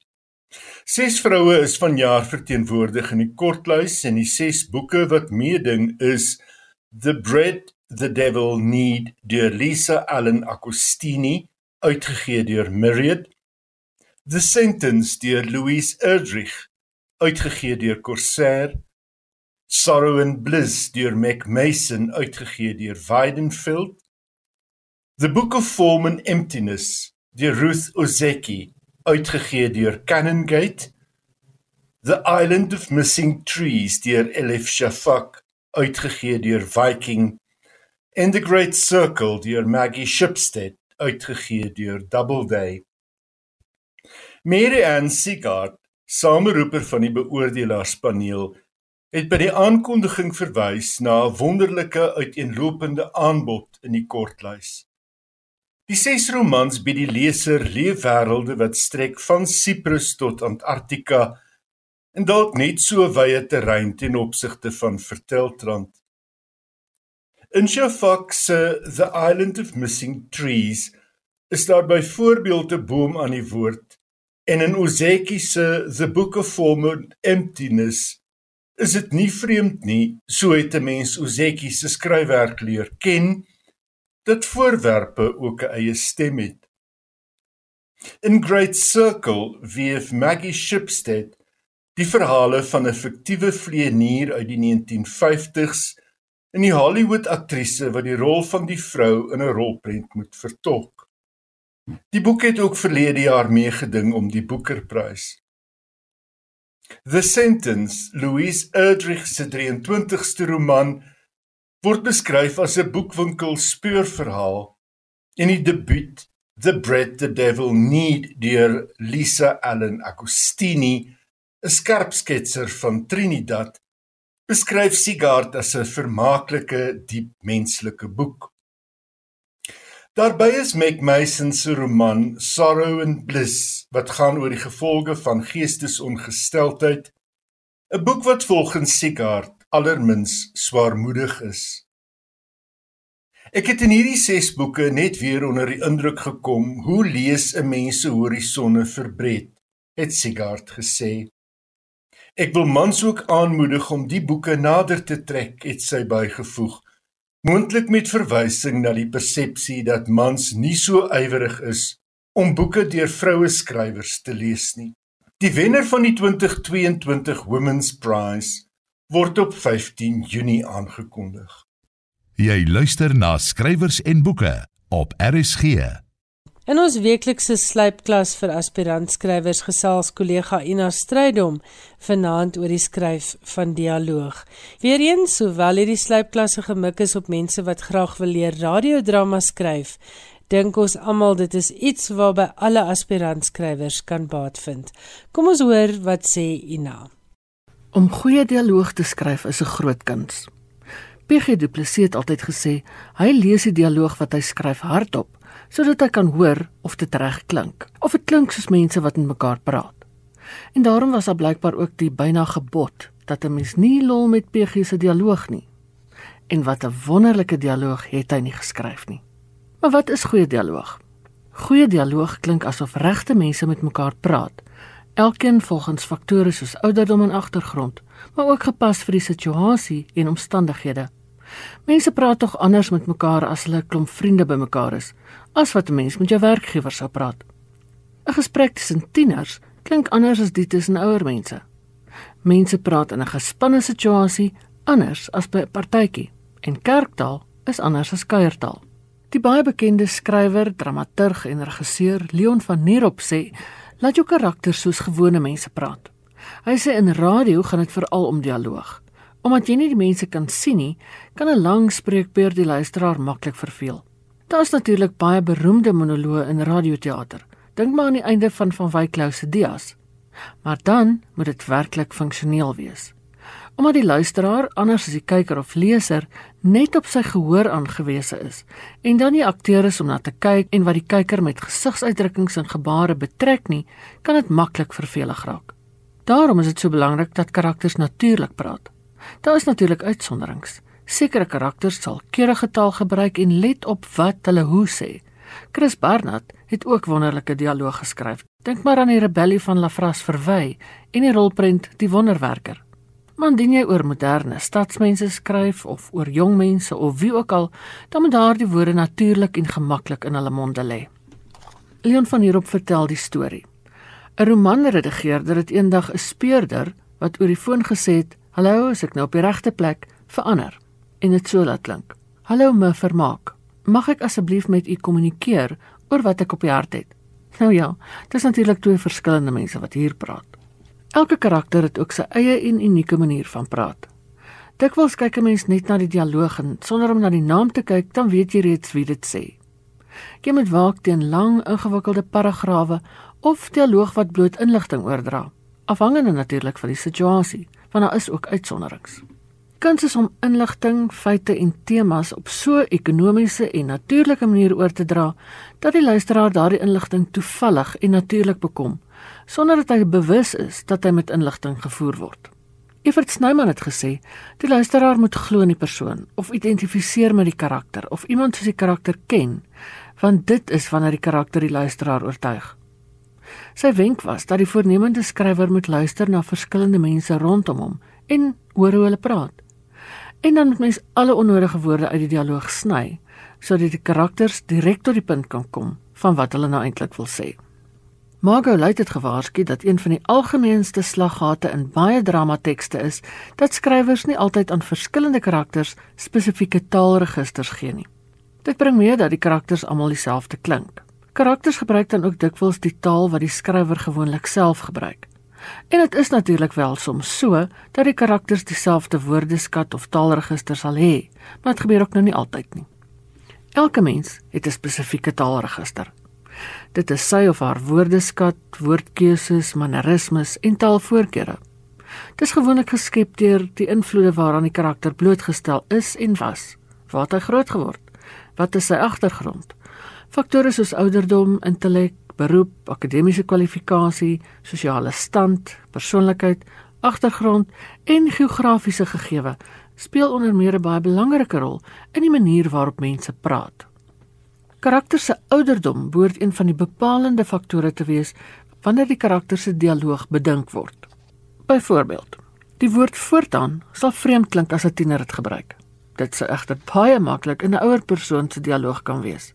Ses vroue is vanjaar verteenwoordig in die kortlys en die ses boeke wat meeding is The Bread the Devil Need deur Lisa Allen Agostini, uitgegee deur Myriad The Sentence deur Louise Erdrich uitgegee deur Corsair. Sorrow and Bliss deur Mac Mason uitgegee deur Weidenfeld. The Book of Form and Emptiness deur Ruth Ozeki uitgegee deur Canongate. The Island of Missing Trees deur Elif Shafak uitgegee deur Viking. And The Great Circle deur Maggie Shipstead uitgegee deur Doubleday Mary Ann Sigard, sameroeper van die beoordelaarspaneel, het by die aankondiging verwys na 'n wonderlike uiteenlopende aanbod in die kortlys. Die ses romans bied die leser leefwêrelde wat strek van Siprus tot Antarktika en dalk net so wye terrein ten opsigte van Verteltrand. In Shafak se The Island of Missing Trees is daar byvoorbeeld 'n boom aan die woord En in Ozeki se The Book of Form and Emptiness is dit nie vreemd nie, so het 'n mens Ozeki se skryfwerk leer ken, dat voorwerpe ook 'n eie stem het. In Great Circle weef Maggie Shipstead die verhale van 'n fiktiewe vleienier uit die 1950s en die Hollywood aktrise wat die rol van die vrou in 'n rolprent moet vertolk. Die boek het ook verlede jaar meegeding om die Booker-prys. The Sentence, Louise Erdrich se 23ste roman, word beskryf as 'n boekwinkel speurverhaal en die debuut The Bread the Devil Need deur Lisa Allen Agostini, 'n skerpsketser van Trinidad, beskryf Sigard as 'n vermaaklike, diep menslike boek. Daarby is Mac Mason se roman Sorrow and Bliss wat gaan oor die gevolge van geestesongesteldheid, 'n boek wat volgens Sigard allermins swaarmoedig is. Ek het in hierdie 6 boeke net weer onder die indruk gekom hoe lees 'n mens se horisonne verbreed, het Sigard gesê. Ek wil mans ook aanmoedig om die boeke nader te trek, het sy bygevoeg moontlik met verwysing na die persepsie dat mans nie so ywerig is om boeke deur vroue skrywers te lees nie. Die wenner van die 2022 Women's Prize word op 15 Junie aangekondig. Jy luister na skrywers en boeke op RSG. In ons weeklikse slypklas vir aspirantskrywers gesels kollega Ina Strydom vanaand oor die skryf van dialoog. Weereens, sowel hierdie slypklasse gemik is op mense wat graag wil leer radiodrama skryf, dink ons almal dit is iets waarby alle aspirantskrywers kan baat vind. Kom ons hoor wat sê Ina. Om goeie dialoog te skryf is 'n groot kuns. PG Du Plessis het altyd gesê hy lees die dialoog wat hy skryf hardop sodat hy kan hoor of dit reg klink of dit klink soos mense wat met mekaar praat. En daarom was daar blykbaar ook die byna gebod dat 'n mens nie lol met PG se dialoog nie. En wat 'n wonderlike dialoog het hy nie geskryf nie. Maar wat is goeie dialoog? Goeie dialoog klink asof regte mense met mekaar praat. Elkeen volgens faktore soos ouderdom en agtergrond, maar ook gepas vir die situasie en omstandighede. Mense praat tog anders met mekaar as hulle 'n klomp vriende bymekaar is, as wat 'n mens met jou werkgewer sou praat. 'n Gesprek tussen tieners klink anders as die tussen ouer mense. Mense praat in 'n gespanne situasie anders as by 'n partytjie en kerktaal is anders as kuiertaal. Die baie bekende skrywer, dramaturg en regisseur Leon van Nierop sê: "Laat jou karakters soos gewone mense praat." Hy sê in radio gaan dit veral om dialoog. Omdat jy nie die mense kan sien nie, kan 'n lang spreekbeurt die luisteraar maklik verveel. Daar's natuurlik baie beroemde monoloë in radioteater. Dink maar aan die einde van van Wyk se Dias. Maar dan moet dit werklik funksioneel wees. Omdat die luisteraar anders as die kyker of leser net op sy gehoor aangewese is en dan nie akteur is om na te kyk en wat die kyker met gesigsuitdrukkings en gebare betrek nie, kan dit maklik vervelig raak. Daarom is dit so belangrik dat karakters natuurlik praat. Daar is natuurlik uitsonderings. Sekere karakters sal keurige taal gebruik en let op wat hulle hoe sê. Chris Barnard het ook wonderlike dialoog geskryf. Dink maar aan die rebellie van Lafras verwy en die rolprent Die Wonderwerker. Maar indien jy oor moderne stadsmense skryf of oor jong mense of wie ook al, dan moet daardie woorde natuurlik en gemaklik in hulle monde lê. Leon van hierop vertel die storie. 'n Roman redigeerder het eendag 'n speurder wat oor die foon gesê het: "Hallo, is ek nou op die regte plek?" verander en dit so laat klink. "Hallo, me vermaak." mag ek asseblief met u kommunikeer oor wat ek op die hart het? Nou ja, dit is natuurlik twee verskillende mense wat hier praat. Elke karakter het ook sy eie en unieke manier van praat. Dikwels kyk 'n mens net na die dialoog en sonder om na die naam te kyk, dan weet jy reeds wie dit sê. Jy moet waak teen lang, ingewikkelde paragrawe of dialoog wat bloot inligting oordra, afhangende natuurlik van die situasie, want daar is ook uitsonderings kuns is om inligting, feite en temas op so ekonomiese en natuurlike manier oor te dra dat die luisteraar daardie inligting toevallig en natuurlik bekom sonder dat hy bewus is dat hy met inligting gevoer word. Evert Snyman het gesê, die luisteraar moet glo in die persoon of identifiseer met die karakter of iemand soos die karakter ken, want dit is wanneer die karakter die luisteraar oortuig. Sy wenk was dat die voornemende skrywer moet luister na verskillende mense rondom hom en hoor hoe hulle praat. En dan moet mens alle onnodige woorde uit die dialoog sny sodat die karakters direk tot die punt kan kom van wat hulle nou eintlik wil sê. Margot Luit het gewaarsku dat een van die algemeenste slaggate in baie dramatekste is dat skrywers nie altyd aan verskillende karakters spesifieke taalregisters gee nie. Dit bring mee dat die karakters almal dieselfde klink. Karakters gebruik dan ook dikwels die taal wat die skrywer gewoonlik self gebruik. En dit is natuurlik wel soms so dat die karakters dieselfde woordeskat of taalregister sal hê, maar dit gebeur ook nou nie altyd nie. Elke mens het 'n spesifieke taalregister. Dit is sy of haar woordeskat, woordkeuses, mannerismes en taalvoorkeure. Dit is gewoonlik geskep deur die invloede waaraan die karakter blootgestel is en was. Waar hy groot geword? Wat is sy agtergrond? Faktore soos ouderdom, intellek, beroep, akademiese kwalifikasie, sosiale stand, persoonlikheid, agtergrond en geografiese gegevens speel onder meer 'n baie belangrike rol in die manier waarop mense praat. Karakter se ouderdom behoort een van die bepalende faktore te wees wanneer die karakter se dialoog bedink word. Byvoorbeeld, die woord voortaan sal vreemd klink as 'n tiener dit gebruik. Dit sou egter baie maklik in 'n ouer persoon se dialoog kan wees.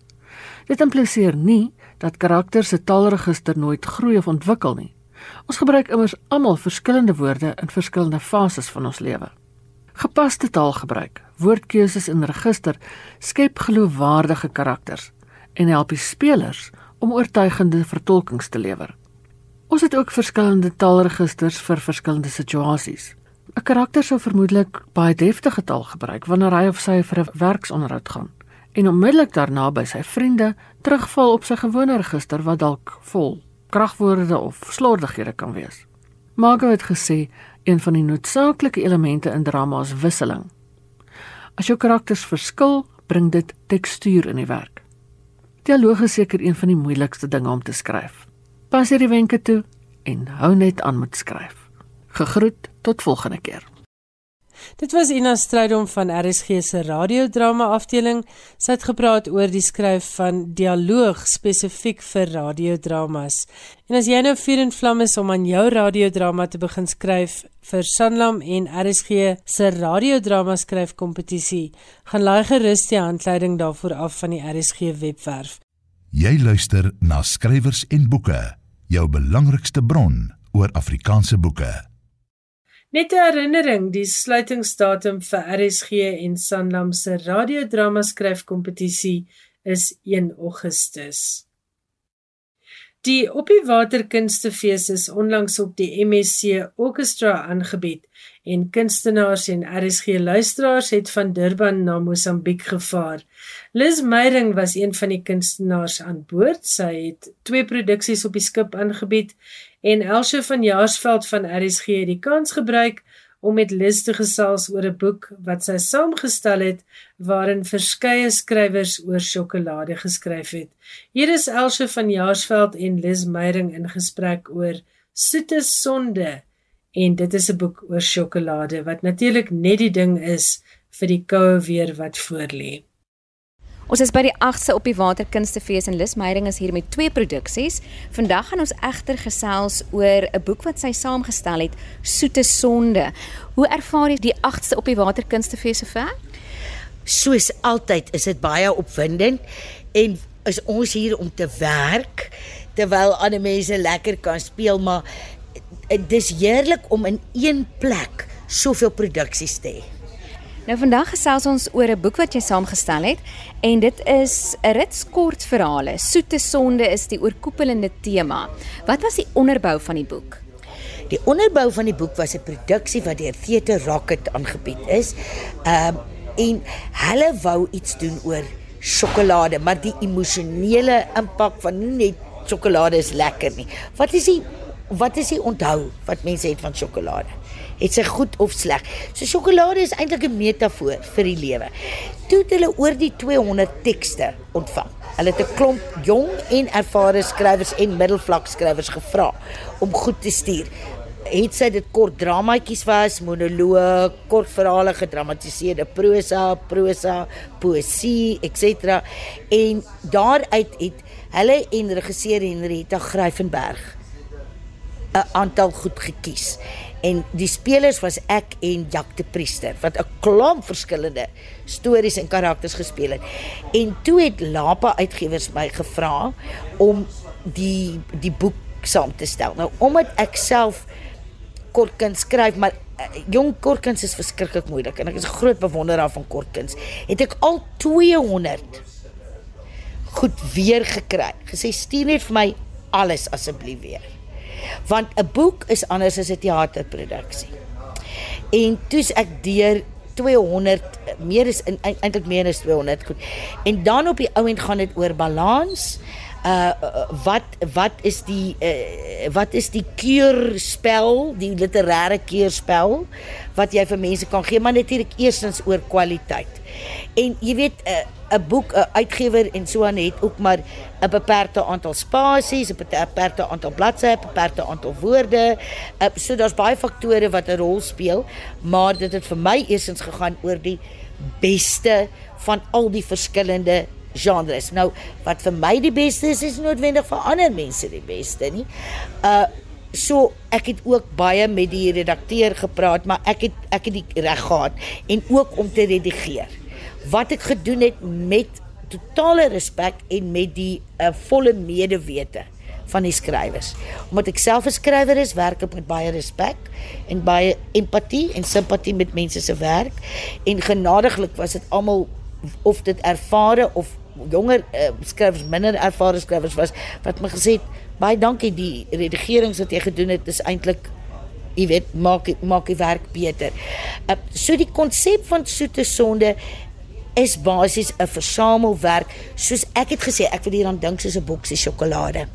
Dit impliseer nie dat karakters se taalregister nooit groei of ontwikkel nie. Ons gebruik immers almal verskillende woorde in verskillende fases van ons lewe. Gepaste taalgebruik, woordkeuses en register skep geloofwaardige karakters en help die spelers om oortuigende vertolkings te lewer. Ons het ook verskillende taalregisters vir verskillende situasies. 'n Karakter sou vermoedelik baie deftige taal gebruik wanneer hy of sy vir 'n werksonderhoud gaan en onmiddellik daarna by sy vriende terugval op sy gewone register wat dalk vol kragwoorde of slordighede kan wees. Margot het gesê een van die noodsaaklike elemente in drama is wisseling. As jou karakters verskil, bring dit tekstuur in die werk. Dialoog is seker een van die moeilikste dinge om te skryf. Pas hierdie wenke toe en hou net aan met skryf. Gegroet tot volgende keer. Dit was Ina Strydom van RSG se radiodrama afdeling. Sy het gepraat oor die skryf van dialoog spesifiek vir radiodramas. En as jy nou vuur en vlam is om aan jou radiodrama te begin skryf vir Sanlam en RSG se radiodrama skryfkompetisie, gaan laai gerus die handleiding daarvoor af van die RSG webwerf. Jy luister na skrywers en boeke, jou belangrikste bron oor Afrikaanse boeke. Net 'n herinnering, die sluitingsdatum vir RSG en Sanlam se radiodrama skryfkompetisie is 1 Augustus. Die Op die Water Kunstefees is onlangs op die MSC Orchestra aangebied en kunstenaars en RSG luisteraars het van Durban na Mosambiek gevaar. Liz Meyring was een van die kunstenaars aan boord. Sy het twee produksies op die skip aangebied en Elsje van Jaarsveld van RSG het die kans gebruik om met Liz te gesels oor 'n boek wat sy saamgestel het waarin verskeie skrywers oor sjokolade geskryf het. Hier is Elsje van Jaarsveld en Liz Meyring in gesprek oor Soete Sonde en dit is 'n boek oor sjokolade wat natuurlik net die ding is vir die koue weer wat voorlê. Ons is by die 8ste op die Waterkunstefees en Lis Meyering is hier met twee produksies. Vandag gaan ons egter gesels oor 'n boek wat sy saamgestel het, Soete Sonde. Hoe ervaar jy die 8ste op die Waterkunstefees sover? Soos altyd is dit baie opwindend en is ons hier om te werk terwyl ander mense lekker kan speel, maar dis heerlik om in een plek soveel produksies te hê. Nou vandag gesels ons oor 'n boek wat jy saamgestel het en dit is 'n rits kortverhale. Soete sonde is die oorkoepelende tema. Wat was die onderbou van die boek? Die onderbou van die boek was 'n produksie wat deur Theater Rocket aangebied is. Ehm um, en hulle wou iets doen oor sjokolade, maar die emosionele impak van nie net sjokolade is lekker nie. Wat is die wat is die onthou wat mense het van sjokolade? het sy goed of sleg. So sjokolade is eintlik 'n metafoor vir die lewe. Toe het hulle oor die 200 tekste ontvang. Hulle het 'n klomp jong en ervare skrywers en middelvlak skrywers gevra om goed te stuur. Het sy dit kort dramaatjies was, monoloë, kort verhale gedramatiseerde prosa, prosa, poesie, etc. En daaruit het hulle en regisseur Henrietta Gryffenberg 'n aantal goed gekies. En die spelers was ek en Jack de Priester wat 'n klomp verskillende stories en karakters gespeel het. En toe het Lapa Uitgewers my gevra om die die boek saam te stel. Nou omdat ek self kortkuns skryf, maar uh, jong kortkuns is verskriklik moeilik en ek is 'n groot bewonderaar van kortkuns, het ek al 200 goed weer gekry. Gesê stuur net vir my alles asseblief weer want 'n boek is anders as 'n teaterproduksie. En toe's ek deur 200 meer is eintlik meer as 200 goed. En dan op die ou end gaan dit oor balans. Uh wat wat is die uh, wat is die keurspel, die literêre keurspel wat jy vir mense kan gee, maar natuurlik eerstens oor kwaliteit. En jy weet 'n uh, 'n boek 'n uitgewer en so aan het ook maar 'n beperkte aantal spasies, 'n beperkte aantal bladsye, 'n beperkte aantal woorde. Uh, so daar's baie faktore wat 'n rol speel, maar dit het vir my eersins gegaan oor die beste van al die verskillende genres. Nou wat vir my die beste is, is noodwendig vir ander mense die beste nie. Uh so ek het ook baie met die redakteur gepraat, maar ek het ek het die reg gehad en ook om te redigeer. Wat ek gedoen het met totale respek en met die uh, volle medewete van die skrywers. Omdat ek self 'n skrywer is, werk ek met baie respek en baie empatie en simpatie met mense se werk en genadiglik was dit almal of dit ervare of jonger uh, skrywers minder ervare skrywers was wat my gesê het baie dankie die redigerings wat jy gedoen het is eintlik jy weet maak maak die werk beter. Uh, so die konsep van soete sonde is basies 'n versamelwerk soos ek het gesê ek wil hier aan dink soos 'n boksie sjokolade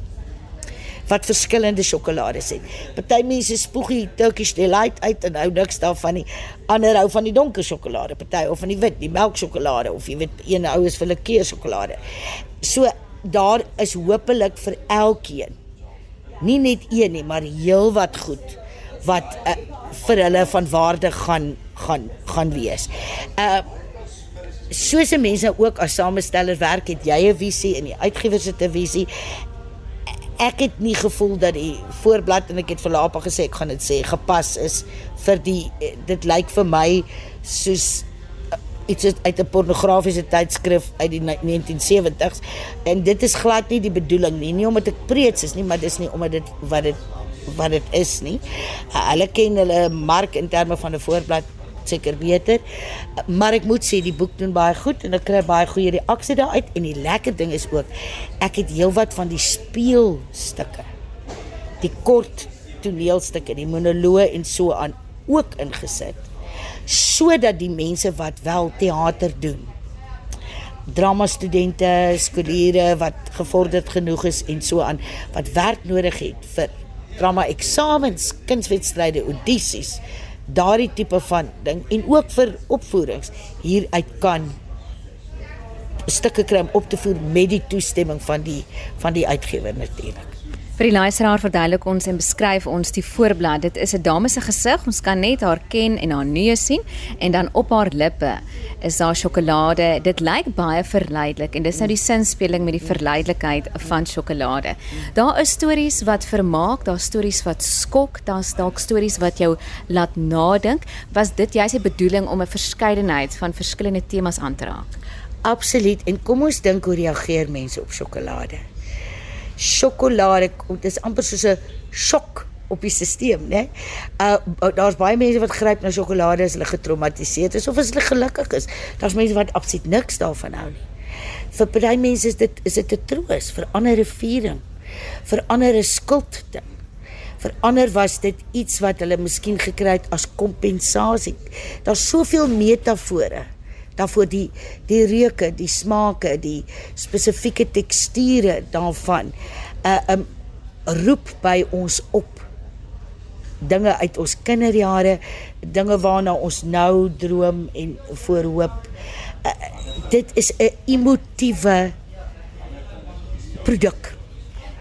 wat verskillende sjokolades het. Party mense spoeg die Turkish delight uit en hou niks daarvan nie. Ander hou van die donker sjokolade, party of van die wit, die melksjokolade of jy weet een hou is vir lekker sjokolade. So daar is hopelik vir elkeen. Nie net een nie, maar heelwat goed wat uh, vir hulle van waarde gaan gaan gaan wees. Uh soos mense ook as samesteller werk, het jy 'n visie en die uitgewers het 'n visie. Ek het nie gevoel dat die voorblad en ek het vir Lapa gesê ek gaan dit sê gepas is vir die dit lyk vir my soos uh, iets uit 'n pornografiese tydskrif uit die 1970s en dit is glad nie die bedoeling nie nie omdat ek preets is nie maar dis nie omdat dit wat dit wat dit is nie. Hulle ken hulle mark in terme van 'n voorblad seker beter. Maar ek moet sê die boek doen baie goed en ek kry baie goeie reaksie daaruit en die lekker ding is ook ek het heelwat van die speelstukke. Die kort toneelstukke, die monoloë en so aan ook ingesit sodat die mense wat wel teater doen drama studente, skooliere wat gevorderd genoeg is en so aan wat werk nodig het vir drama eksamens, kunswedstryde, audisies, daardie tipe van ding en ook vir opvoerings hieruit kan stukke kry om op te voer met die toestemming van die van die uitgewer natuurlik. Vir die luisteraar verduidelik ons en beskryf ons die voorblad. Dit is 'n dame se gesig. Ons kan net haar ken en haar neus sien en dan op haar lippe is daar sjokolade. Dit lyk baie verleidelik en dis nou die sinspeling met die verleidelikheid van sjokolade. Daar is stories wat vermaak, daar stories wat skok, daar's dalk stories wat jou laat nadink. Was dit juist die bedoeling om 'n verskeidenheid van verskillende temas aan te raak? Absoluut. En kom ons dink hoe reageer mense op sjokolade? Sjokolade dit is amper soos 'n sjok op die stelsel, né? Uh daar's baie mense wat gryp na sjokolade as hulle getraumatiseer is of as hulle gelukkig is. Daar's mense wat absoluut niks daarvan hou nie. Vir baie mense is dit is dit 'n troos, vir ander 'n viering, vir ander 'n skuldding. Vir ander was dit iets wat hulle miskien gekry het as kompensasie. Daar's soveel metafore daarvoor die die reuke, die smake, die spesifieke teksture daarvan. Uh um roep by ons op dinge uit ons kinderjare, dinge waarna ons nou droom en voorhoop. Uh, dit is 'n emotiewe produk.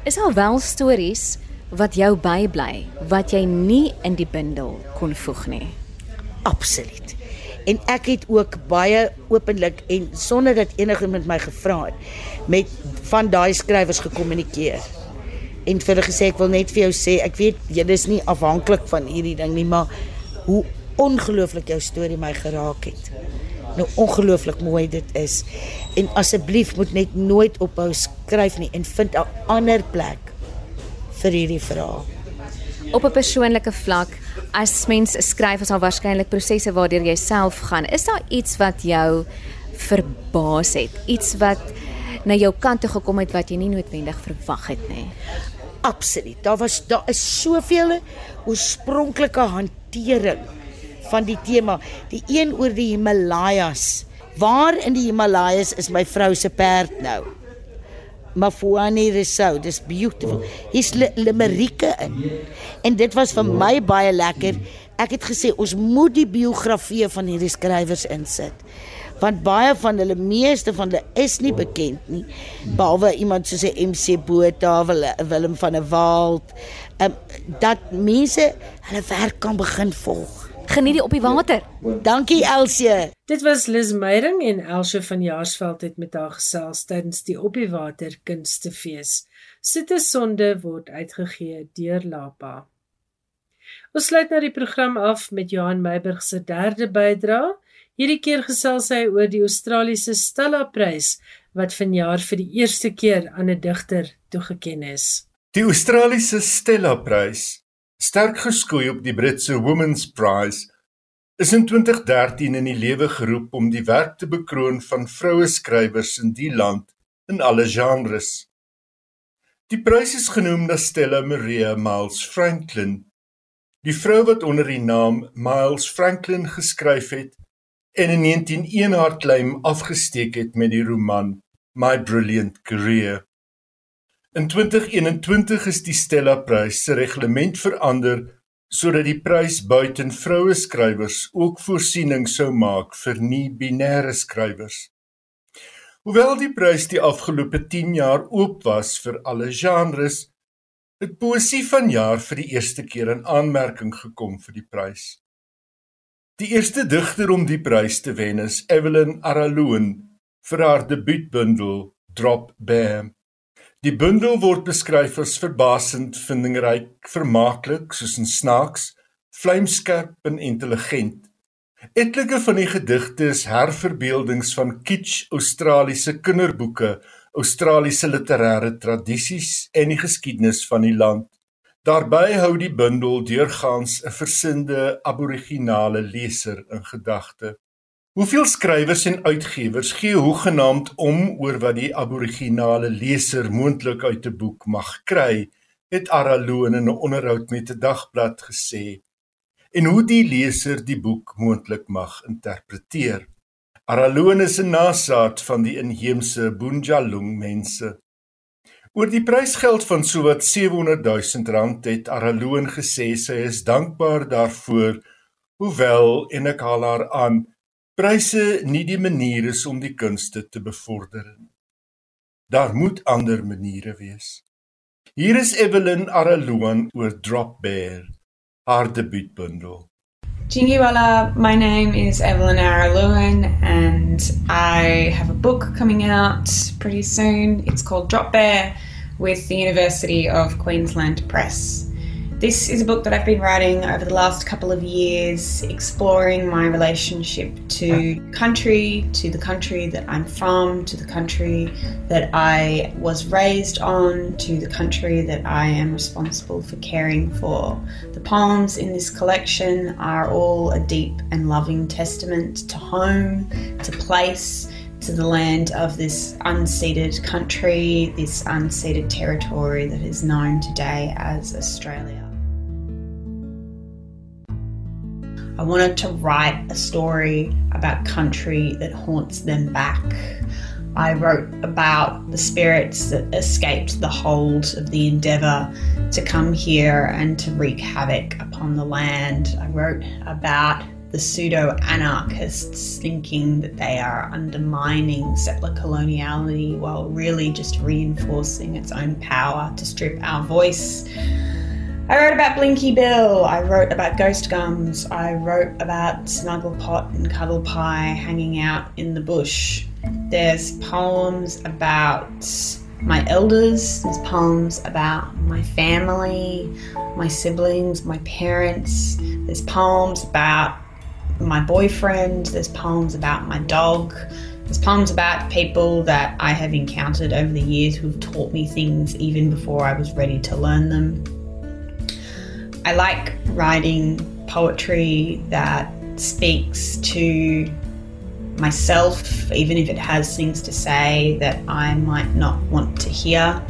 Is al wel stories wat jou bybly wat jy nie in die bundel kon voeg nie. Absoluut en ek het ook baie openlik en sonder dat enige met my gevra het met van daai skrywers gekommunikeer. En vir hulle gesê ek wil net vir jou sê ek weet jy is nie afhanklik van hierdie ding nie maar hoe ongelooflik jou storie my geraak het. Nou ongelooflik mooi dit is. En asseblief moet net nooit ophou skryf nie en vind 'n ander plek vir hierdie verhaal op 'n persoonlike vlak as mens skryf is daar waarskynlik prosesse waardeur jy self gaan. Is daar iets wat jou verbaas het? Iets wat na jou kant toe gekom het wat jy nie noodwendig verwag het nie? Absoluut. Daar was daar is soveel oorspronklike hantering van die tema. Die een oor die Himalajas waar in die Himalajas is my vrou se perd nou Mafuani Resou. Dis beautiful. Hier's limerieke in. En dit was vir my baie lekker. Ek het gesê ons moet die biografieë van hierdie skrywers insit. Want baie van hulle meeste van hulle is nie bekend nie. Behalwe iemand soos 'n MC Botha, Willem van der Walt, um, dat mense hulle werk kan begin volg. Geniet die op die water. Dankie Elsie. Dit was Liz Meyering en Elsie van Jaarsveld het met haar gesels tydens die op die water kunstefees. Sitte sonde word uitgegee deur Lapa. Ons sluit nou die program af met Johan Meiburg se derde bydrae. Hierdie keer gesels hy oor die Australiese Stella Prys wat vanjaar vir die eerste keer aan 'n digter toegekend is. Die Australiese Stella Prys sterk geskoei op die Britse Women's Prize, is in 2013 in die lewe geroep om die werk te bekroon van vroue skrywers in die land in alle genres. Die prys is genoem na Stella Maria Miles Franklin, die vrou wat onder die naam Miles Franklin geskryf het en in 1901 haar claim afgesteek het met die roman My Brilliant Career. In 2021 is die Stella Prys se reglement verander sodat die prys buiten vroue skrywers ook voorsiening sou maak vir nie-binêre skrywers. Hoewel die prys die afgelope 10 jaar oop was vir alle genres, het poesie vanjaar vir die eerste keer in aanmerking gekom vir die prys. Die eerste digter om die prys te wen is Evelyn Araloon vir haar debuutbundel Drop Bear. Die bundel word beskryf as verbasend vindingryk, vermaaklik soos 'n snaaks, vlamskerp en intelligent. Etlike van die gedigte is herverbeeldings van kitsch Australiese kinderboeke, Australiese literêre tradisies en die geskiedenis van die land. Daarby hou die bundel deurgaans 'n versinnende aboriginale leser in gedagte. Hoeveel skrywers en uitgewers gee hoegenaamd om oor wat die aboriginale leser moontlik uit 'n boek mag kry, het Araloon in 'n onderhoud met 'n dagblad gesê. En hoe die leser die boek moontlik mag interpreteer. Araloon is 'n nasaad van die inheemse Boonjalung mense. Oor die prysgeld van sowat 700 000 rand het Araloon gesê sy is dankbaar daarvoor, hoewel en ek haal haar aan pryse nie die manier is om die kunste te bevorder nie. Daar moet ander maniere wees. Hier is Evelyn Araloon oor Drop Bear, haar debuutbundel. Jingiwala, my name is Evelyn Araloon and I have a book coming out pretty soon. It's called Drop Bear with the University of Queensland Press. This is a book that I've been writing over the last couple of years, exploring my relationship to country, to the country that I'm from, to the country that I was raised on, to the country that I am responsible for caring for. The poems in this collection are all a deep and loving testament to home, to place, to the land of this unceded country, this unceded territory that is known today as Australia. I wanted to write a story about country that haunts them back. I wrote about the spirits that escaped the hold of the endeavour to come here and to wreak havoc upon the land. I wrote about the pseudo anarchists thinking that they are undermining settler coloniality while really just reinforcing its own power to strip our voice I wrote about Blinky Bill. I wrote about Ghost Gums. I wrote about Snugglepot and Cuddle Pie hanging out in the bush. There's poems about my elders. There's poems about my family, my siblings, my parents. There's poems about my boyfriend. There's poems about my dog. There's poems about people that I have encountered over the years who've taught me things even before I was ready to learn them. I like writing poetry that speaks to myself, even if it has things to say that I might not want to hear.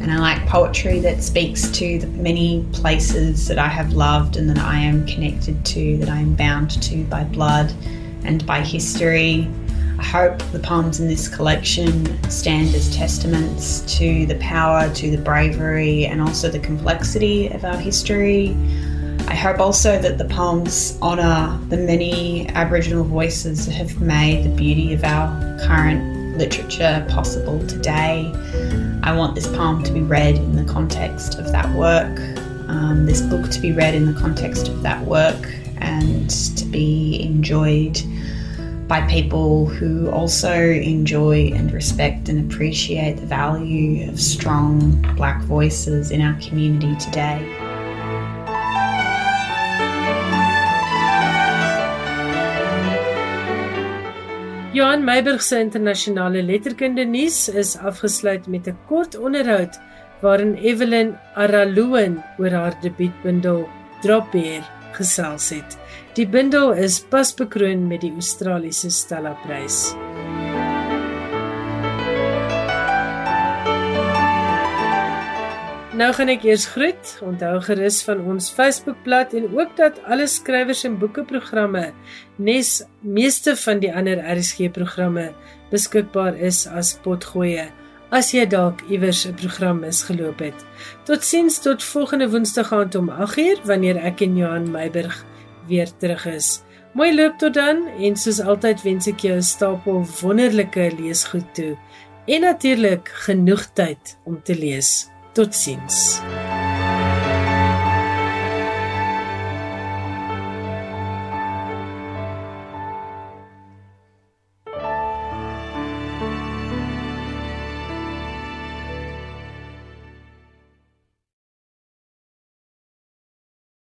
And I like poetry that speaks to the many places that I have loved and that I am connected to, that I am bound to by blood and by history. I hope the poems in this collection stand as testaments to the power, to the bravery, and also the complexity of our history. I hope also that the poems honour the many Aboriginal voices that have made the beauty of our current literature possible today. I want this poem to be read in the context of that work, um, this book to be read in the context of that work, and to be enjoyed by people who also enjoy and respect and appreciate the value of strong black voices in our community today. Johan Meiburg se internasionale letterkunde nuus is afgesluit met 'n kort onderhoud waarin Evelyn Araloon oor haar debuutbundel Dropbeer gesels het. Die bundel is pas bekroon met die Australiese Stella Prys. Nou gaan ek eers groet. Onthou gerus van ons Facebookblad en ook dat alle skrywers en boeke programme nes meeste van die ander RSG programme beskikbaar is as potgoeie. As jy dalk iewers 'n program misgeloop het. Totsiens tot volgende Woensdag aand om 8uur wanneer ek en Johan Meiburg weer terug is. Mooi loop tot dan en soos altyd wens ek jou 'n stapel wonderlike leesgoed toe en natuurlik genoeg tyd om te lees. Totsiens.